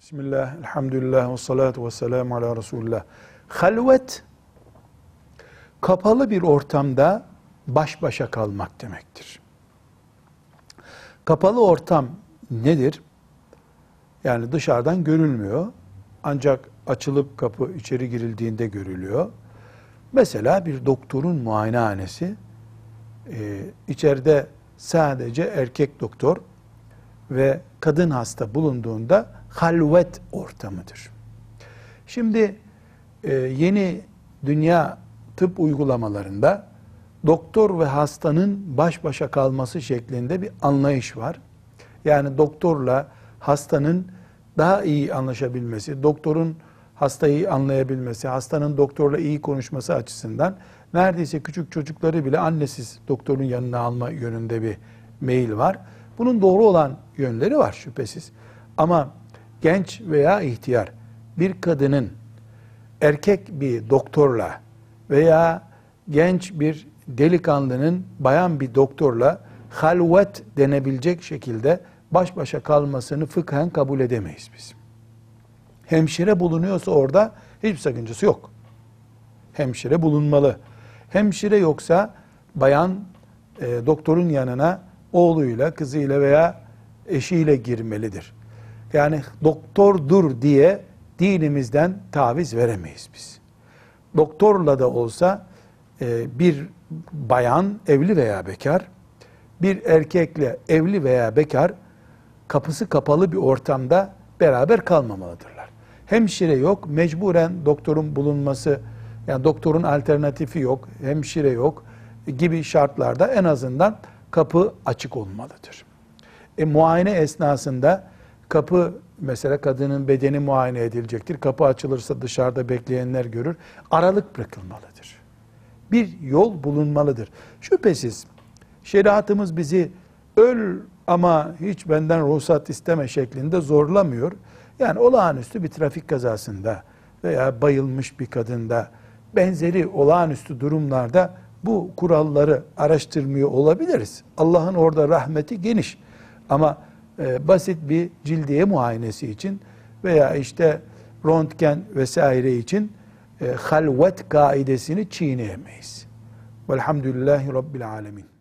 Bismillah, elhamdülillah ve salatu ve selamu ala Resulullah. Halvet, kapalı bir ortamda baş başa kalmak demektir. Kapalı ortam nedir? Yani dışarıdan görülmüyor. Ancak açılıp kapı içeri girildiğinde görülüyor. Mesela bir doktorun muayenehanesi, e, içeride sadece erkek doktor ve kadın hasta bulunduğunda halvet ortamıdır. Şimdi e, yeni dünya tıp uygulamalarında doktor ve hastanın baş başa kalması şeklinde bir anlayış var. Yani doktorla hastanın daha iyi anlaşabilmesi, doktorun hastayı anlayabilmesi, hastanın doktorla iyi konuşması açısından neredeyse küçük çocukları bile annesiz doktorun yanına alma yönünde bir meyil var. Bunun doğru olan yönleri var şüphesiz. Ama genç veya ihtiyar bir kadının erkek bir doktorla veya genç bir delikanlının bayan bir doktorla halvet denebilecek şekilde baş başa kalmasını fıkhen kabul edemeyiz biz. Hemşire bulunuyorsa orada hiçbir sakıncası yok. Hemşire bulunmalı. Hemşire yoksa bayan e, doktorun yanına oğluyla, kızıyla veya eşiyle girmelidir. Yani doktordur diye dinimizden taviz veremeyiz biz. Doktorla da olsa e, bir bayan evli veya bekar, bir erkekle evli veya bekar kapısı kapalı bir ortamda beraber kalmamalıdırlar. Hemşire yok, mecburen doktorun bulunması, yani doktorun alternatifi yok, hemşire yok gibi şartlarda en azından kapı açık olmalıdır. E, muayene esnasında kapı mesela kadının bedeni muayene edilecektir. Kapı açılırsa dışarıda bekleyenler görür. Aralık bırakılmalıdır. Bir yol bulunmalıdır. Şüphesiz şeriatımız bizi öl ama hiç benden ruhsat isteme şeklinde zorlamıyor. Yani olağanüstü bir trafik kazasında veya bayılmış bir kadında benzeri olağanüstü durumlarda bu kuralları araştırmıyor olabiliriz. Allah'ın orada rahmeti geniş. Ama e, basit bir cildiye muayenesi için veya işte röntgen vesaire için e, halvet kaidesini çiğneyemeyiz. Velhamdülillahi Rabbil Alemin.